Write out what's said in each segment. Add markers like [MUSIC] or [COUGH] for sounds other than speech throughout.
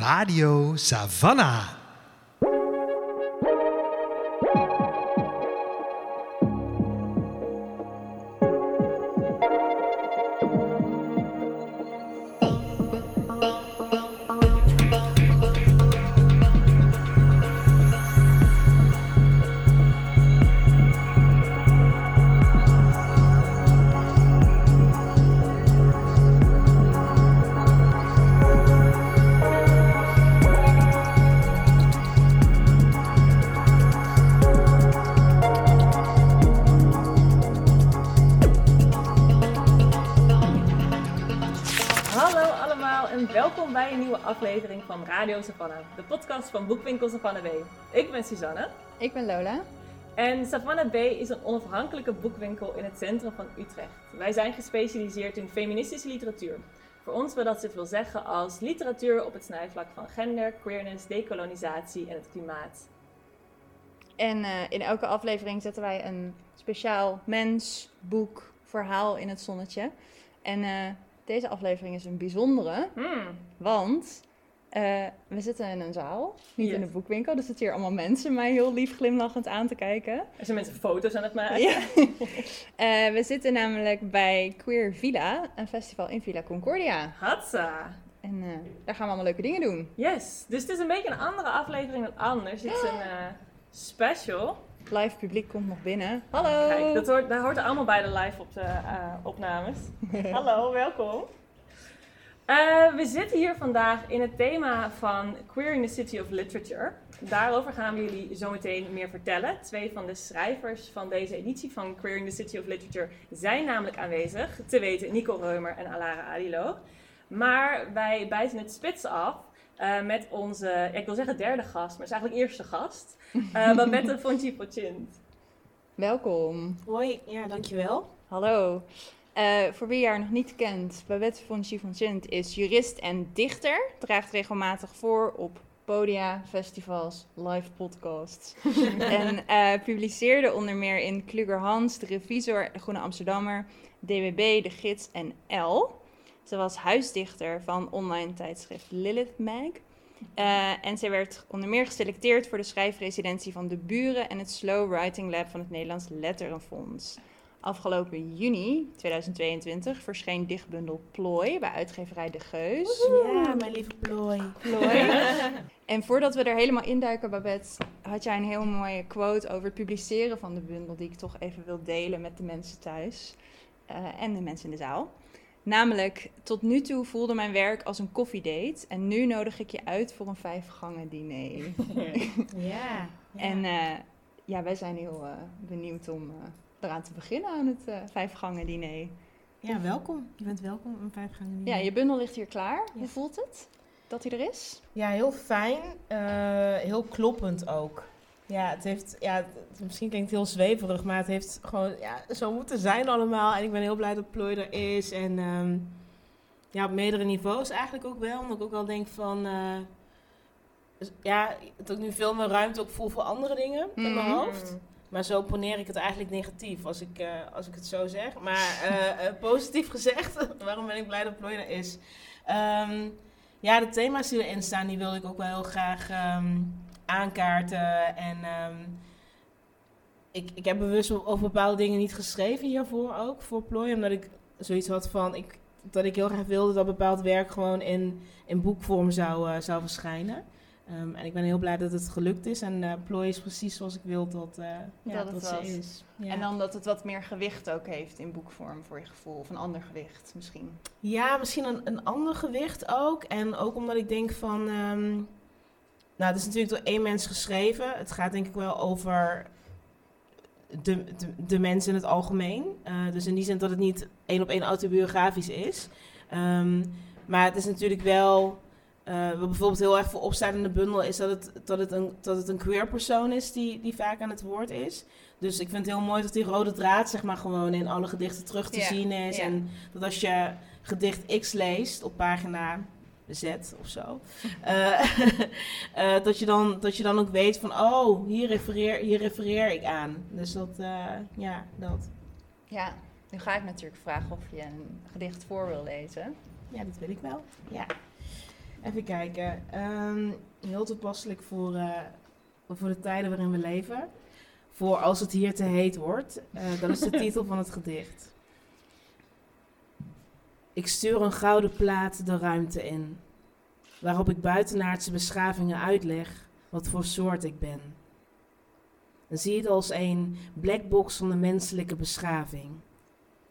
Radio Savannah. Radio Savannah, de podcast van Boekwinkel Savannah B. Ik ben Suzanne Ik ben Lola. en Savannah B is een onafhankelijke boekwinkel in het centrum van Utrecht. Wij zijn gespecialiseerd in feministische literatuur. Voor ons wil dat zoveel zeggen als literatuur op het snijvlak van gender, queerness, decolonisatie en het klimaat. En eh, in elke aflevering zetten wij een speciaal mens, boek, verhaal in het zonnetje. En eh, deze aflevering is een bijzondere, Hmm, want eh, we zitten in een zaal, niet in een boekwinkel. Er zitten hier allemaal mensen mij heel lief glimlachend aan te kijken. er zijn mensen foto's aan het maken. Ja. [LAUGHS] Eh, we zitten namelijk bij Queer Villa, een festival in Villa Concordia. Hatsa! En eh, daar gaan we allemaal leuke dingen doen. Yes, dus het is een beetje een andere aflevering dan anders. Dit is een eh, special. Live publiek komt nog binnen. Hallo! Kijk, dat hoort, daar hoort er allemaal bij de live op de, opnames. [LAUGHS] Hallo, welkom. Eh, we zitten hier vandaag in het thema van Queering the City of Literature. Daarover gaan we jullie zometeen meer vertellen. Twee van de schrijvers van deze editie van Queering the City of Literature zijn namelijk aanwezig. Te weten Nico Reumer en Alara Adilo. Maar wij bijten het spits af eh, met onze, ja, ik wil zeggen derde gast, maar het is eigenlijk eerste gast. Uh, Babette Fonchi Pochint. Welkom. Hoi, ja, dankjewel. Hallo. Eh, voor wie haar nog niet kent, Babette von Chifonchint is jurist en dichter. Draagt regelmatig voor op podia, festivals, live podcasts. [LAUGHS] en eh, publiceerde onder meer in Kluger Hans, De Revisor, De Groene Amsterdammer, DWB, De Gids en L. Ze was huisdichter van online tijdschrift Lilith Mag. Eh, en zij werd onder meer geselecteerd voor de schrijfresidentie van De Buren en het Slow Writing Lab van het Nederlands Letterenfonds. Afgelopen juni 2022 verscheen dichtbundel Plooi bij uitgeverij De Geus. Ja, mijn lieve plooi. Plooi. [LAUGHS] En voordat we er helemaal induiken, Babette, had jij een heel mooie quote over het publiceren van de bundel, die ik toch even wil delen met de mensen thuis eh, en de mensen in de zaal. Namelijk, tot nu toe voelde mijn werk als een koffiedate en nu nodig ik je uit voor een vijfgangen diner. [LAUGHS] Ja. [LAUGHS] En eh, ja, wij zijn heel eh, benieuwd om eh, eraan te beginnen aan het eh vijfgangen diner. ja, welkom. Je bent welkom een vijfgangen Ja, je bundel ligt hier klaar. Ja. Hoe voelt het dat hij er is? Ja, heel fijn. eh, heel kloppend ook. Ja, het heeft, ja, het- misschien klinkt het heel zweverig, maar het heeft gewoon ja, zo moeten zijn allemaal. En ik ben heel blij dat Plooi er is. En ehm, ja, op meerdere niveaus eigenlijk ook wel. Omdat ik ook wel denk van, dus ja, dat ik nu veel meer ruimte ook voel voor andere dingen in mijn Mhm. hoofd. Maar zo poneer ik het eigenlijk negatief als ik, eh, als ik het zo zeg. Maar eh, eh, positief [LAUGHS] gezegd, waarom ben ik blij dat Plooi er is? Ehm, ja, de thema's die erin staan, die wil ik ook wel heel graag ehm, aankaarten. En ehm, ik, ik heb bewust over bepaalde dingen niet geschreven hiervoor ook, voor Plooi. Omdat ik zoiets had van, ik, dat ik heel graag wilde dat bepaald werk gewoon in, in boekvorm zou, zou verschijnen. Ehm, en ik ben heel blij dat het gelukt is. En eh Plooi is precies zoals ik wil dat, eh, ja, Dat dat, het was. is. Ja. En dan dat het wat meer gewicht ook heeft in boekvorm voor je gevoel. Of een ander gewicht misschien. Ja, misschien een, een ander gewicht ook. En ook omdat ik denk van... ehm, nou, het is natuurlijk door één mens geschreven. Het gaat denk ik wel over de, de, de mens in het algemeen. Eh, dus in die zin dat het niet één op één autobiografisch is. Ehm, maar het is natuurlijk wel... eh waar bijvoorbeeld heel erg voor opstaat in de bundel... is dat het, dat het, een, dat het een queer persoon is die, die vaak aan het woord is. Dus ik vind het heel mooi dat die rode draad... zeg maar gewoon in alle gedichten terug te zien is. En dat als je gedicht X leest op pagina Z of zo. [LAUGHS] eh, [LAUGHS] eh, dat, je dan, dat je dan ook weet van, oh, hier refereer, hier refereer ik aan. Dus dat, ja, dat. Ja, nu ga ik natuurlijk vragen of je een gedicht voor wil lezen. Ja, dat wil ik wel. Ja. Even kijken. Ehm, heel toepasselijk voor, eh, voor de tijden waarin we leven. Voor als het hier te heet wordt. Eh, dat is de [LAUGHS] titel van het gedicht. Ik stuur een gouden plaat de ruimte in. Waarop ik buitenaardse beschavingen uitleg wat voor soort ik ben. En zie het als een blackbox van de menselijke beschaving.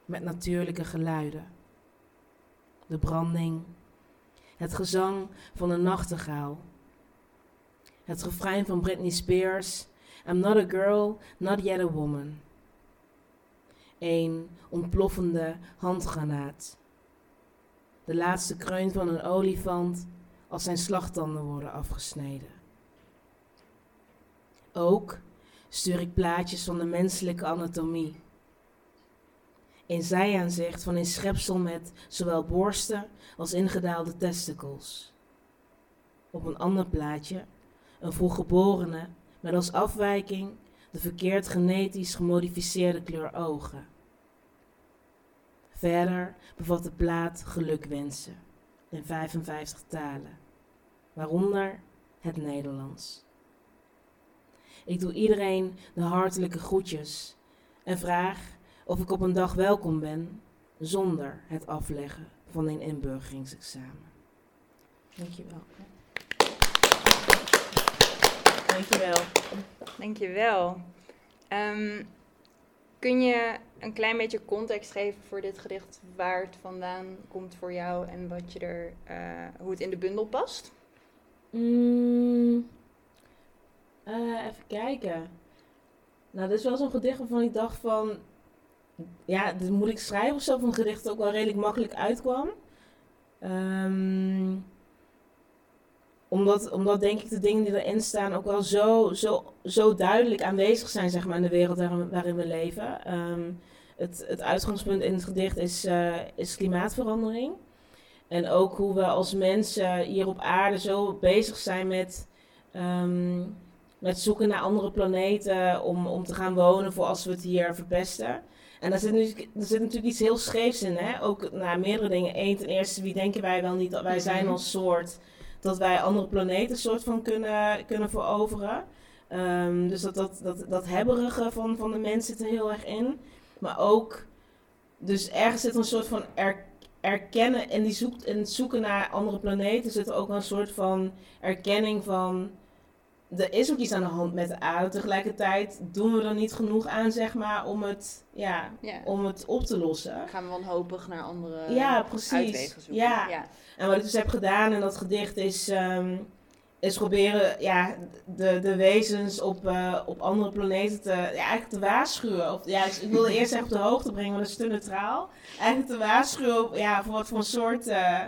Met natuurlijke geluiden. De branding, het gezang van een nachtegaal. Het refrein van Britney Spears. I'm not a girl, not yet a woman. Een ontploffende handgranaat. De laatste kreun van een olifant als zijn slagtanden worden afgesneden. Ook stuur ik plaatjes van de menselijke anatomie. Een zijaanzicht van een schepsel met zowel borsten als ingedaalde testicles. Op een ander plaatje een volgeborene met als afwijking de verkeerd genetisch gemodificeerde kleur ogen. Verder bevat de plaat gelukwensen in 55 talen, waaronder het Nederlands. Ik doe iedereen de hartelijke groetjes en vraag of ik op een dag welkom ben zonder het afleggen van een inburgeringsexamen. Dankjewel. Dankjewel. Dankjewel. Um, kun je een klein beetje context geven voor dit gedicht, waar het vandaan komt voor jou en wat je er, uh, hoe het in de bundel past? Mm, uh, even kijken. Nou, dit is wel zo'n gedicht waarvan ik dacht van, ja, moet ik schrijven of zo, van een gedicht dat ook wel redelijk makkelijk uitkwam. Um, omdat, omdat denk ik de dingen die erin staan ook wel zo, zo, zo duidelijk aanwezig zijn zeg maar, in de wereld waarin, we leven. Um, het, het uitgangspunt in het gedicht is, uh, is klimaatverandering. En ook hoe we als mensen hier op aarde zo bezig zijn met, um, met zoeken naar andere planeten om, om te gaan wonen voor als we het hier verpesten. En daar zit, natuurlijk, er zit natuurlijk iets heel scheefs in. Hè? Ook naar meerdere dingen. Eén, ten eerste, wie denken wij wel niet dat wij zijn als soort dat wij andere planeten soort van kunnen, kunnen veroveren. Um, dus dat, dat, dat, dat hebberige van, van de mens zit er heel erg in. Maar ook, dus ergens zit een soort van er, erkennen, en die zoekt, in het zoeken naar andere planeten zit er ook een soort van erkenning van er is ook iets aan de hand met de aarde. Tegelijkertijd doen we er niet genoeg aan, zeg maar, om het, ja, om het op te lossen. Gaan we wanhopig naar andere ja, precies. uitwegen zoeken. Ja. ja. En wat ik dus heb gedaan in dat gedicht is, um, is proberen ja, de, de wezens op, uh, op andere planeten te, ja, eigenlijk te waarschuwen. Of, ja, ik wilde eerst echt op de hoogte brengen, maar dat is te neutraal. Eigenlijk te waarschuwen ja, voor wat voor soort... Uh,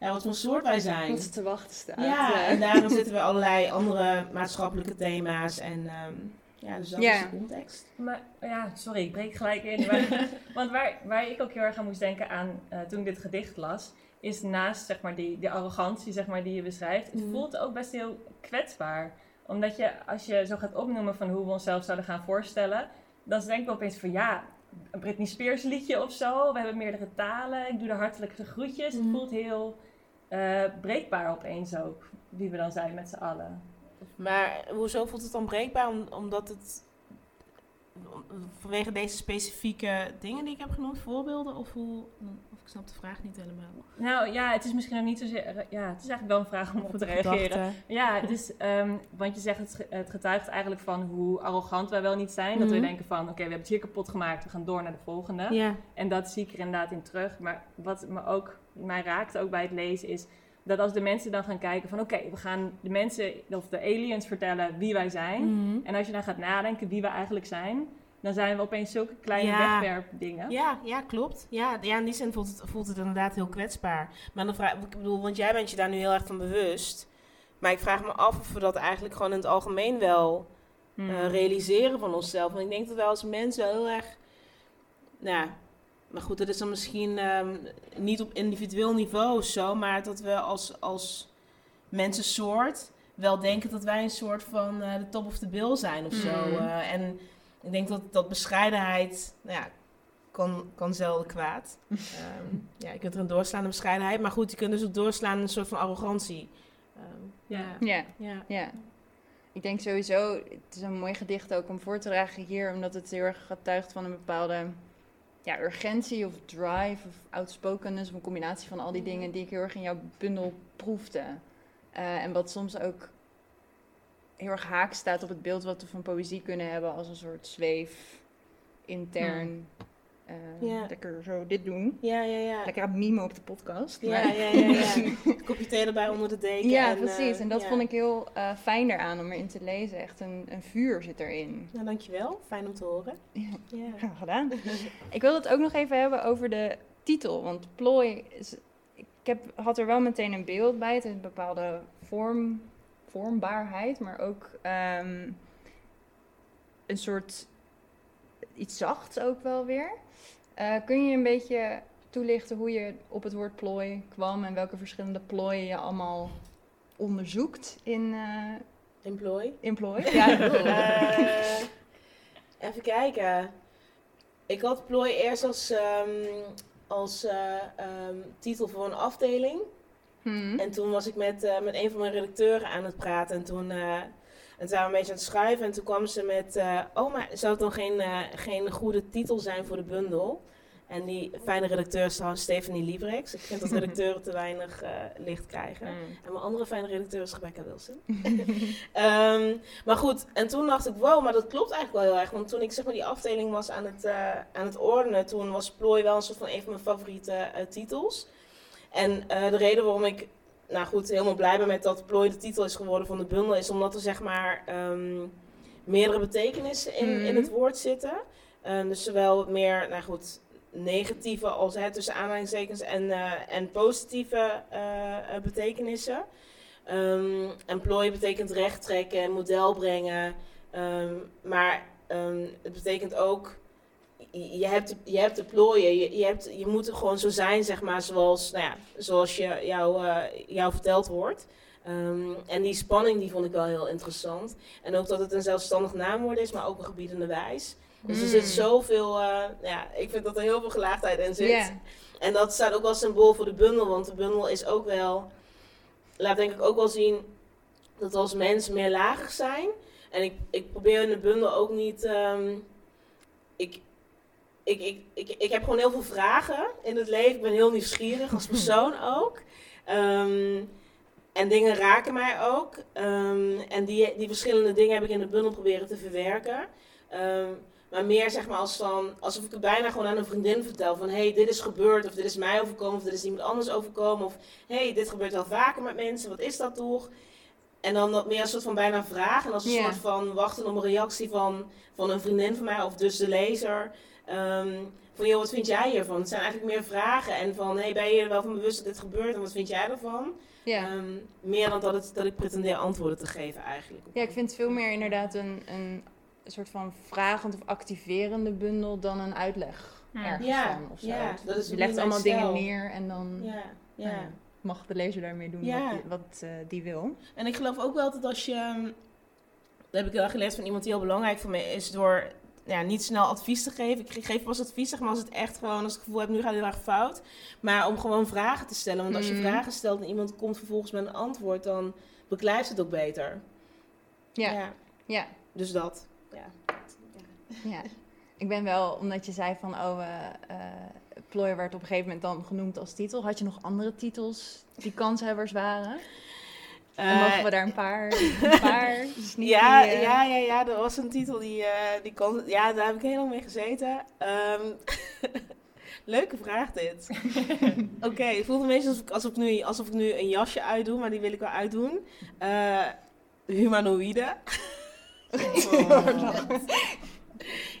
ja, wat voor soort wij zijn. Wat te wachten staat. Ja, en daarom zitten we allerlei andere maatschappelijke thema's en um, ja, dus dat ja. is de context. Maar ja, sorry, ik breek gelijk in. Maar, [LAUGHS] want waar, waar ik ook heel erg aan moest denken aan uh, toen ik dit gedicht las, is naast zeg maar die, die arrogantie zeg maar, die je beschrijft, het mm. voelt ook best heel kwetsbaar. Omdat je, als je zo gaat opnoemen van hoe we onszelf zouden gaan voorstellen, dan denken we opeens van ja, een Britney Spears liedje of zo. We hebben meerdere talen. Ik doe de hartelijke groetjes. Het mm. voelt heel uh, breekbaar opeens ook, wie we dan zijn met z'n allen. Maar hoezo voelt het dan breekbaar? omdat het vanwege deze specifieke dingen die ik heb genoemd, voorbeelden? Of hoe, of ik snap de vraag niet helemaal. Nou ja, het is misschien ook niet zozeer, ja, het is eigenlijk wel een vraag om op te reageren. Ja, dus, um, want je zegt het, het getuigt eigenlijk van hoe arrogant wij wel niet zijn. Dat we mhm. denken van, oké, we hebben het hier kapot gemaakt, we gaan door naar de volgende. Ja. En dat zie ik er inderdaad in terug. Maar wat me ook, mij raakt ook bij het lezen is dat als de mensen dan gaan kijken van oké, we gaan de mensen of de aliens vertellen wie wij zijn. Mhm. En als je dan gaat nadenken wie we eigenlijk zijn, dan zijn we opeens zulke kleine ja. wegwerpdingen. Ja, ja, klopt. Ja, ja, in die zin voelt het, voelt het inderdaad heel kwetsbaar. Maar dan vraag ik bedoel, want jij bent je daar nu heel erg van bewust. Maar ik vraag me af of we dat eigenlijk gewoon in het algemeen wel hmm. uh, realiseren van onszelf. Want ik denk dat wij als mensen heel erg. Nou, maar goed, dat is dan misschien um, niet op individueel niveau zo, maar dat we als, als mensensoort wel denken dat wij een soort van uh, de top of the bill zijn of zo. Uh, en ik denk dat, dat bescheidenheid, nou ja, kan, kan zelden kwaad. [LAUGHS] Ehm, ja, je kunt er een doorslaande bescheidenheid, maar goed, je kunt dus ook doorslaan in een soort van arrogantie. Ehm, Ja. Ja, ja. ja. Ik denk sowieso, het is een mooi gedicht ook om voor te dragen hier, omdat het heel erg getuigt van een bepaalde ja, urgentie of drive of outspokenness, of een combinatie van al die dingen die ik heel erg in jouw bundel proefde. Eh, en wat soms ook heel erg haak staat op het beeld wat we van poëzie kunnen hebben als een soort zweef, intern, eh, Ja. lekker zo dit doen. Ja, ja, ja. Lekker aan mimen op de podcast. Ja, maar- ja, ja, ja. [LAUGHS] Kopje thee erbij onder de deken. Ja, en, precies. eh, En dat ja. vond ik heel eh, fijn eraan om erin te lezen. Echt een, een vuur zit erin. Nou, dankjewel. Fijn om te horen. Ja. Gedaan. [LAUGHS] ik wil het ook nog even hebben over de titel. Want plooi, is, ik heb, had er wel meteen een beeld bij. Het heeft een bepaalde vorm, vormbaarheid, maar ook ehm, een soort iets zachts ook wel weer. Eh, kun je een beetje toelichten hoe je op het woord plooi kwam en welke verschillende plooien je allemaal onderzoekt in, Employ. in plooi? Ja, [LAUGHS] Eh, even kijken. Ik had plooi eerst als, ehm, als eh, ehm, titel voor een afdeling. Hmm. En toen was ik met, met een van mijn redacteuren aan het praten. En toen, en toen waren we een beetje aan het schuiven. En toen kwam ze met... eh, oh, maar zou het dan geen, eh, geen goede titel zijn voor de bundel? En die fijne redacteur is Stephanie Librex. Ik vind dat redacteuren te weinig eh, licht krijgen. Hmm. En mijn andere fijne redacteur is Rebecca Wilson. [LAUGHS] Ehm, maar goed, en toen dacht ik, wow, maar dat klopt eigenlijk wel heel erg. Want toen ik zeg maar die afdeling was aan het, aan het ordenen, toen was Plooi wel een soort van een van mijn favoriete titels. En de reden waarom ik, nou goed, helemaal blij ben met dat Plooi de titel is geworden van de bundel, is omdat er zeg maar ehm, meerdere betekenissen in, in Mhm. het woord zitten. Ehm, dus zowel meer, nou goed, negatieve als hè, tussen aanhalingstekens en, eh, en positieve eh, eh, betekenissen. Ehm, en plooi betekent recht trekken en model brengen. Maar het betekent ook, je hebt, je hebt de plooien, je, je, hebt, je moet er gewoon zo zijn, zeg maar, zoals, nou ja, zoals je, jou, eh, jou verteld wordt. Ehm, en die spanning die vond ik wel heel interessant. En ook dat het een zelfstandig naamwoord is, maar ook een gebiedende wijs. Dus er Mm. zit zoveel, eh, ja, ik vind dat er heel veel gelaagdheid in zit. En dat staat ook als symbool voor de bundel, want de bundel is ook wel, laat denk ik ook wel zien dat we als mensen meer lagig zijn. En ik, ik probeer in de bundel ook niet, ehm, ik, ik, ik, ik, ik heb gewoon heel veel vragen in het leven. Ik ben heel nieuwsgierig als persoon [LAUGHS] ook. Ehm, en dingen raken mij ook. Ehm, en die, die verschillende dingen heb ik in de bundel proberen te verwerken. Ehm, maar meer zeg maar als van, alsof ik het bijna gewoon aan een vriendin vertel. Van hey, dit is gebeurd, of dit is mij overkomen, of dit is iemand anders overkomen. Of hey, dit gebeurt wel vaker met mensen, wat is dat toch? En dan dat meer een soort van bijna vraag. En als een soort van wachten op een reactie van, van een vriendin van mij, of dus de lezer. Ehm, van joh, wat vind jij hiervan? Het zijn eigenlijk meer vragen. En van hey, ben je er wel van bewust dat dit gebeurt en wat vind jij ervan? Ja. Ehm, meer dan dat, het, dat ik pretendeer antwoorden te geven eigenlijk. ja, ik vind het veel meer inderdaad een, een soort van vragend of activerende bundel dan een uitleg Ja. ergens Ja, van. Of zo. ja, dat is je legt allemaal dingen neer en dan Ja, ja. nou ja, mag de lezer daarmee doen Ja. wat, die, wat eh, die wil. En ik geloof ook wel dat als je. ehm, Dat heb ik wel geleerd van iemand die heel belangrijk voor me is. Door ja, niet snel advies te geven. Ik geef pas advies, zeg maar, als het echt gewoon. Als ik het gevoel heb, nu gaat het heel erg fout. Maar om gewoon vragen te stellen. Want als je Mhm. vragen stelt en iemand komt vervolgens met een antwoord. dan beklijft het ook beter. Ja, ja. dus dat. Ja. ja. Ik ben wel, omdat je zei van, oh, eh eh, Plooi werd op een gegeven moment dan genoemd als titel. Had je nog andere titels die kanshebbers waren? Dan Eh, mogen we daar een paar, [LAUGHS] een paar sneaky, ja, eh, ja, ja, ja, er was een titel die, eh, die kon. Ja, daar heb ik heel lang mee gezeten. Ehm, [LAUGHS] leuke vraag dit. [LAUGHS] Oké, het voelt een beetje alsof ik, alsof, ik nu, alsof ik nu een jasje uitdoe, maar die wil ik wel uitdoen. Eh humanoïde.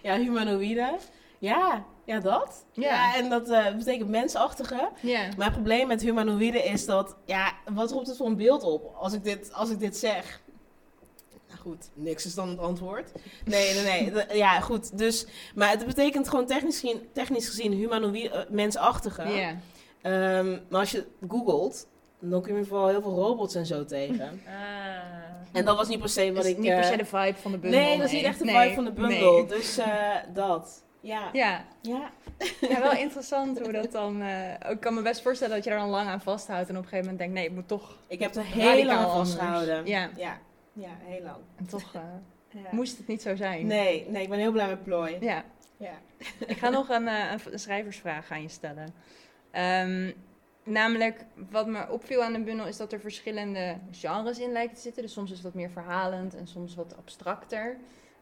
ja, humanoïde. Ja, ja, dat. Ja. Ja, en dat eh, betekent mensachtige. Ja. Mijn probleem met humanoïde is dat, ja, wat roept het voor een beeld op als ik dit, als ik dit zeg? Nou goed, niks is dan het antwoord. Nee, nee, nee. [LAUGHS] Ja, goed. Dus, maar het betekent gewoon technisch gezien, technisch gezien humanoïde, eh, mensachtige. Ja. Ehm, maar als je googelt, dan kom je vooral heel veel robots en zo tegen. Ah. En dat was niet per se wat ik... niet per eh, se de vibe van de bundel. Nee, dat is niet echt de Nee, vibe van de bundel. nee. Dus dat. Ja. Ja, Ja. ja wel interessant hoe dat dan... eh, ik kan me best voorstellen dat je er dan lang aan vasthoudt en op een gegeven moment denkt, nee, ik moet toch Ik heb er heel lang aan vastgehouden. Ja, Ja. Ja, heel lang. en toch eh, [LAUGHS] Ja. moest het niet zo zijn. Nee, nee, ik ben heel blij met plooi. Ja, Ja. ik ga nog een, eh, een, een schrijversvraag aan je stellen. Ehm, namelijk, wat me opviel aan de bundel is dat er verschillende genres in lijken te zitten. Dus soms is het wat meer verhalend en soms wat abstracter.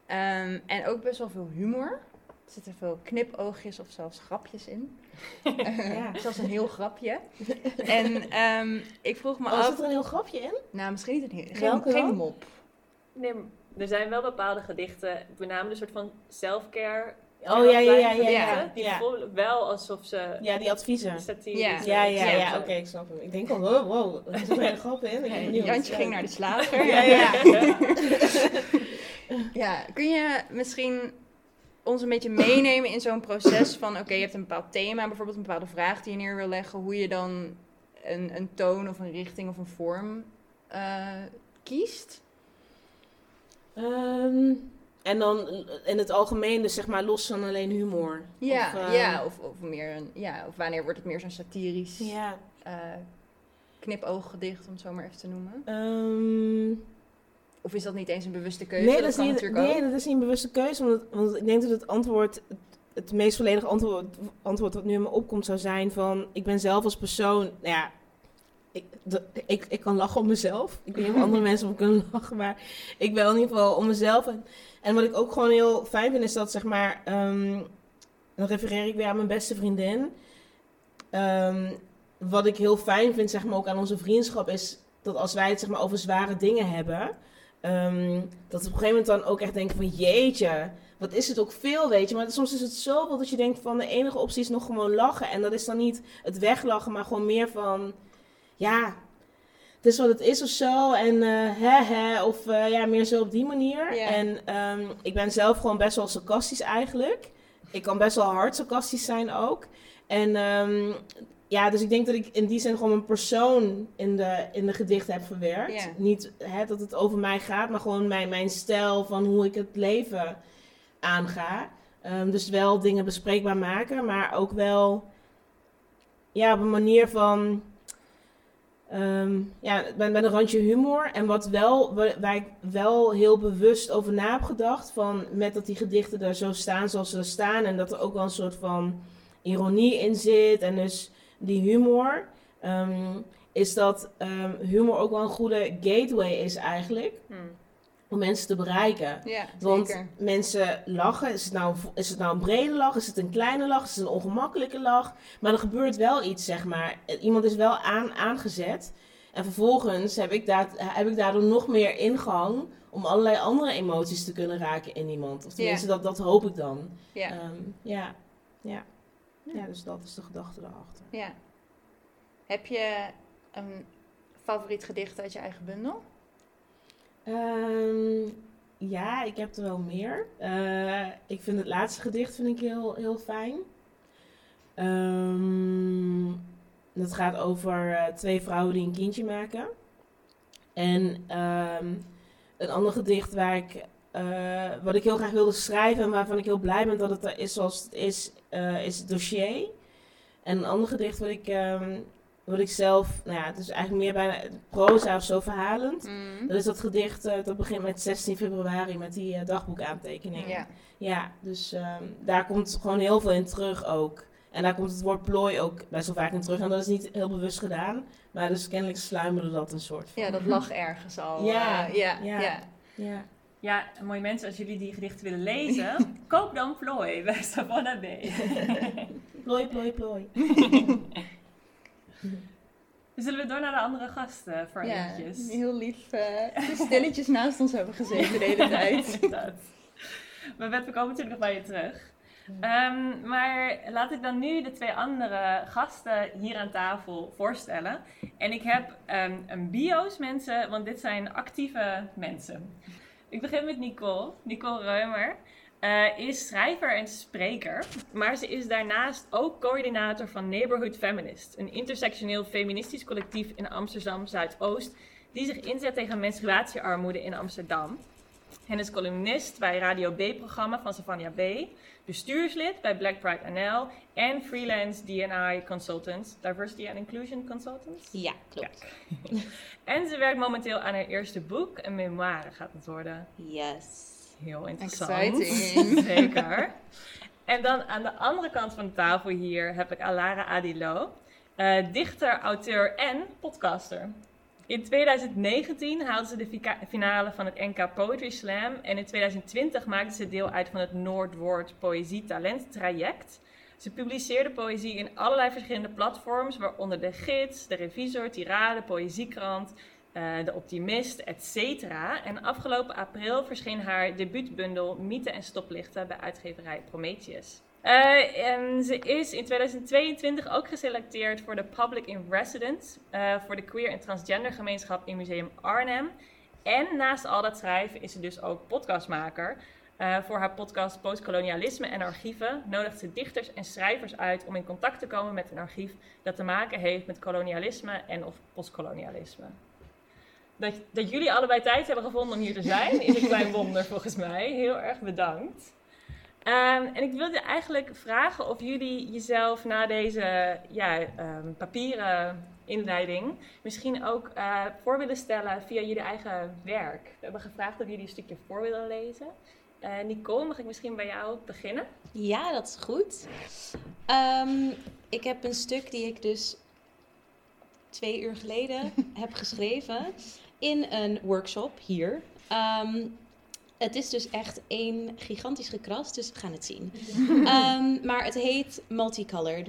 Ehm, en ook best wel veel humor. Er zitten veel knipoogjes of zelfs grapjes in. [LAUGHS] Ja. [LAUGHS] Zelfs een heel grapje. [LAUGHS] en ehm, ik vroeg me Oh, af... zit er een heel grapje in? Nou, misschien niet een heel... Geen, geen mop. Nee, er zijn wel bepaalde gedichten, met name een soort van self-care. Oh ja, ja, ja, ja. Ja, Die ja. voelen wel alsof ze ja die adviezen. Ja. Ja, ja, ja, Ja. oké, ik snap hem. Ik denk al, wow, wow, er zit een hele grap in. Jantje ging naar de slager. Ja, ja. Ja, kun je misschien ons een beetje meenemen in zo'n proces van... Oké, je hebt een bepaald thema, bijvoorbeeld een bepaalde vraag die je neer wil leggen. Hoe je dan een, een toon of een richting of een vorm eh, kiest. Ehm, en dan in het algemeen, dus zeg maar los van alleen humor. Ja, Of, eh, ja, of, of, meer een, ja, of wanneer wordt het meer zo'n satirisch Ja. eh, knipooggedicht, om het zo maar even te noemen. Ehm, Of is dat niet eens een bewuste keuze? nee, dat is, niet, nee ook. dat is niet een bewuste keuze. Want, want ik denk dat het antwoord, het, meest volledige antwoord, antwoord wat nu in me opkomt zou zijn van... Ik ben zelf als persoon, nou ja, ik, ik, ik kan lachen om mezelf. Ik weet niet of andere [LAUGHS] mensen om kunnen lachen, maar ik ben in ieder geval om mezelf. En, en wat ik ook gewoon heel fijn vind is dat, zeg maar, ehm, dan refereer ik weer aan mijn beste vriendin. Ehm, wat ik heel fijn vind, zeg maar, ook aan onze vriendschap is dat als wij het zeg maar, over zware dingen hebben, ehm, dat op een gegeven moment dan ook echt denken van jeetje, wat is het ook veel, weet je. Maar soms is het zoveel dat je denkt van de enige optie is nog gewoon lachen. En dat is dan niet het weglachen, maar gewoon meer van, ja, het is wat het is of zo. En eh hè hè, of eh, ja, meer zo op die manier. En ehm, ik ben zelf gewoon best wel sarcastisch eigenlijk. Ik kan best wel hard sarcastisch zijn ook. En ehm, ja, dus ik denk dat ik in die zin gewoon een persoon in de, in de gedichten heb verwerkt. Niet hè, dat het over mij gaat, maar gewoon mijn, mijn stijl van hoe ik het leven aanga. Ehm, dus wel dingen bespreekbaar maken, maar ook wel ja, op een manier van ehm, ja, met, met een randje humor. En wat wel, wa- waar ik wel heel bewust over na heb gedacht, van met dat die gedichten er zo staan zoals ze staan. En dat er ook wel een soort van ironie in zit. En dus die humor. ehm, is dat ehm, humor ook wel een goede gateway is eigenlijk Hm. om mensen te bereiken. Ja, Want zeker. mensen lachen. Is het, nou, is het nou een brede lach? Is het een kleine lach? Is het een ongemakkelijke lach? Maar er gebeurt wel iets, zeg maar. Iemand is wel aan, aangezet. En vervolgens heb ik, daar, heb ik daardoor nog meer ingang om allerlei andere emoties te kunnen raken in iemand. Of tenminste, dat, dat hoop ik dan. Ja. Ehm, ja. ja. Ja, dus dat is de gedachte daarachter. ja. Heb je een favoriet gedicht uit je eigen bundel? Ehm, ja, ik heb er wel meer. Eh, ik vind het laatste gedicht vind ik heel, heel fijn. Ehm, dat gaat over eh, twee vrouwen die een kindje maken. En ehm, een ander gedicht waar ik, eh, wat ik heel graag wilde schrijven en waarvan ik heel blij ben dat het er is zoals het is, eh, is het dossier. En een ander gedicht wat ik, ehm, wat ik zelf, nou ja, het is eigenlijk meer bijna proza of zo verhalend. Mm. Dat is dat gedicht eh, dat begint met 16 februari met die eh, dagboekaantekeningen. Ja. Ja, dus ehm, daar komt gewoon heel veel in terug ook. En daar komt het woord plooi ook best wel vaak in terug. En dat is niet heel bewust gedaan. Maar dus kennelijk sluimerde dat een soort van. ja, dat lag ergens al. Ja, ja, ja. ja. Ja. Mooie mensen, als jullie die gedichten willen lezen, [LAUGHS] koop dan Plooi bij Savannah B. [LAUGHS] Plooi, plooi, plooi. [LAUGHS] Zullen we door naar de andere gasten voor Ja, eventjes? heel lief. eh, stilletjes naast ons hebben gezeten de hele tijd. Maar Bert, we komen natuurlijk nog bij je terug. Ehm, maar laat ik dan nu de twee andere gasten hier aan tafel voorstellen. En ik heb ehm, een bio's mensen, want dit zijn actieve mensen. Ik begin met Nicole. Nicole Reumer eh, is schrijver en spreker. Maar ze is daarnaast ook coördinator van Neighborhood Feminist. Een intersectioneel feministisch collectief in Amsterdam Zuidoost. Die zich inzet tegen menstruatiearmoede in Amsterdam. En is columnist bij Radio B-programma van Savannah B, bestuurslid bij Black Pride NL en freelance D&I consultant, Diversity and Inclusion Consultant. Ja, klopt. En ze werkt momenteel aan haar eerste boek, een memoire gaat het worden. Yes. Heel interessant. Exciting. [LAUGHS] Zeker. En dan aan de andere kant van de tafel hier heb ik Alara Adilo, eh, dichter, auteur en podcaster. In 2019 haalde ze de finale van het NK Poetry Slam en in 2020 maakte ze deel uit van het Noordwoord Poëzie Talent Traject. Ze publiceerde poëzie in allerlei verschillende platforms, waaronder de Gids, de Revisor, Tirade, Poëziekrant, eh, de Optimist, etc. En afgelopen april verscheen haar debuutbundel Mythen en Stoplichten bij uitgeverij Prometheus. Eh, en ze is in 2022 ook geselecteerd voor de Public in Residence eh, voor de queer en transgender gemeenschap in Museum Arnhem. En naast al dat schrijven is ze dus ook podcastmaker. Eh, voor haar podcast Postkolonialisme en Archieven nodigt ze dichters en schrijvers uit om in contact te komen met een archief dat te maken heeft met kolonialisme en of postkolonialisme. Dat, dat jullie allebei tijd hebben gevonden om hier te zijn, is een klein wonder volgens mij. Heel erg bedankt. Ehm, en ik wilde eigenlijk vragen of jullie jezelf na deze ja, ehm, papieren inleiding misschien ook eh, voor willen stellen via jullie eigen werk. We hebben gevraagd of jullie een stukje voor willen lezen. Eh, Nicole, mag ik misschien bij jou beginnen? Ja, dat is goed. Ehm, ik heb een stuk die ik dus twee uur geleden [LAUGHS] heb geschreven in een workshop hier. Het is dus echt één gigantisch gekras, dus we gaan het zien. [LAUGHS] Ehm, maar het heet Multicolored.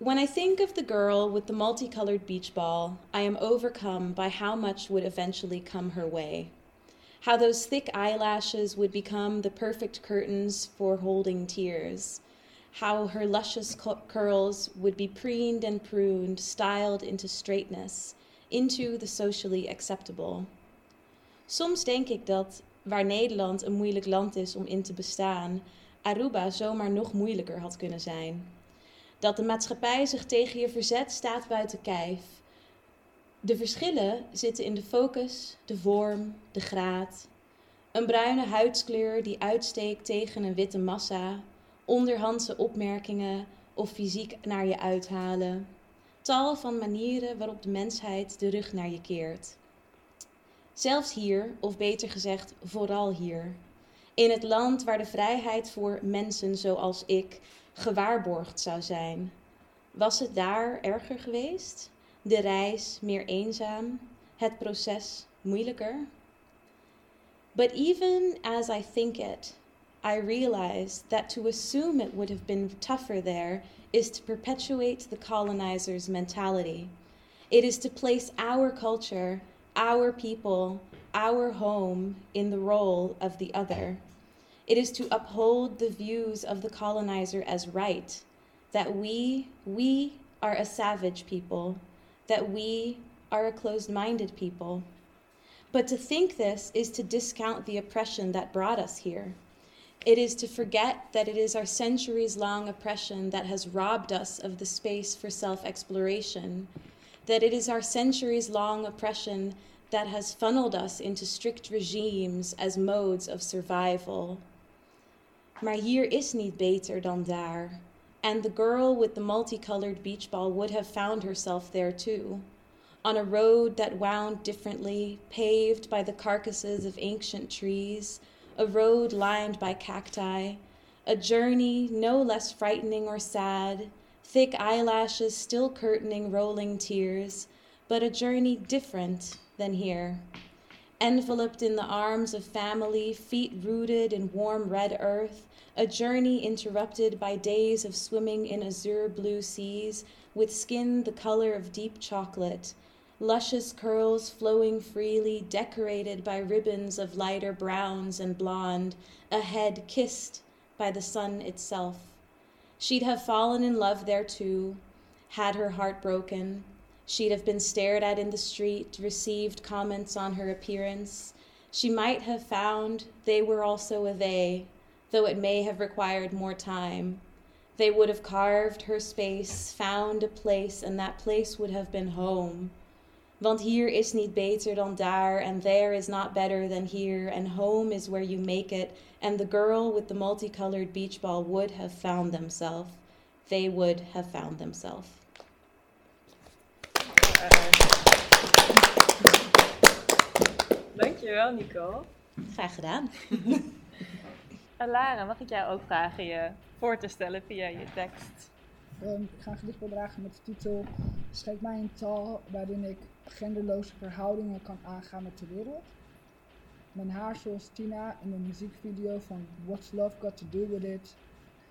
When I think of the girl with the multicolored beach ball, I am overcome by how much would eventually come her way. How those thick eyelashes would become the perfect curtains for holding tears. How her luscious cu- curls would be preened and pruned, styled into straightness, into the socially acceptable. Soms denk ik dat waar Nederland een moeilijk land is om in te bestaan, Aruba zomaar nog moeilijker had kunnen zijn. Dat de maatschappij zich tegen je verzet staat buiten kijf. De verschillen zitten in de focus, de vorm, de graad. Een bruine huidskleur die uitsteekt tegen een witte massa, onderhandse opmerkingen of fysiek naar je uithalen. Tal van manieren waarop de mensheid de rug naar je keert. Zelfs hier, of beter gezegd, vooral hier. In het land waar de vrijheid voor mensen zoals ik gewaarborgd zou zijn. Was het daar erger geweest? De reis meer eenzaam? Het proces moeilijker? But even as I think it, I realize that to assume it would have been tougher there is to perpetuate the colonizer's mentality. It is to place our culture, our people, our home in the role of the other. It is to uphold the views of the colonizer as right, that we, we are a savage people, that we are a closed minded people. But to think this is to discount the oppression that brought us here. It is to forget that it is our centuries long oppression that has robbed us of the space for self exploration, that it is our centuries long oppression that has funneled us into strict regimes as modes of survival. Maar hier is niet beter dan daar. And the girl with the multicolored beach ball would have found herself there too. On a road that wound differently, paved by the carcasses of ancient trees, a road lined by cacti, a journey no less frightening or sad, thick eyelashes still curtaining rolling tears, but a journey different than here. Enveloped in the arms of family, feet rooted in warm red earth, a journey interrupted by days of swimming in azure blue seas with skin the color of deep chocolate, luscious curls flowing freely, decorated by ribbons of lighter browns and blonde, a head kissed by the sun itself. She'd have fallen in love there too, had her heart broken. She'd have been stared at in the street, received comments on her appearance. She might have found they were also a they, though it may have required more time. They would have carved her space, found a place, and that place would have been home. Want hier is niet beter dan daar, and there is not better than here, and home is where you make it, and the girl with the multicolored beach ball would have found themselves. They would have found themselves. Dankjewel, Nico. Graag gedaan. [LAUGHS] En Lara, mag ik jou ook vragen je voor te stellen via je tekst? Ehm, ik ga een gedicht voordragen met de titel Schenk mij een taal waarin ik genderloze verhoudingen kan aangaan met de wereld. Mijn haar zoals Tina in de muziekvideo van What's Love Got To Do With It.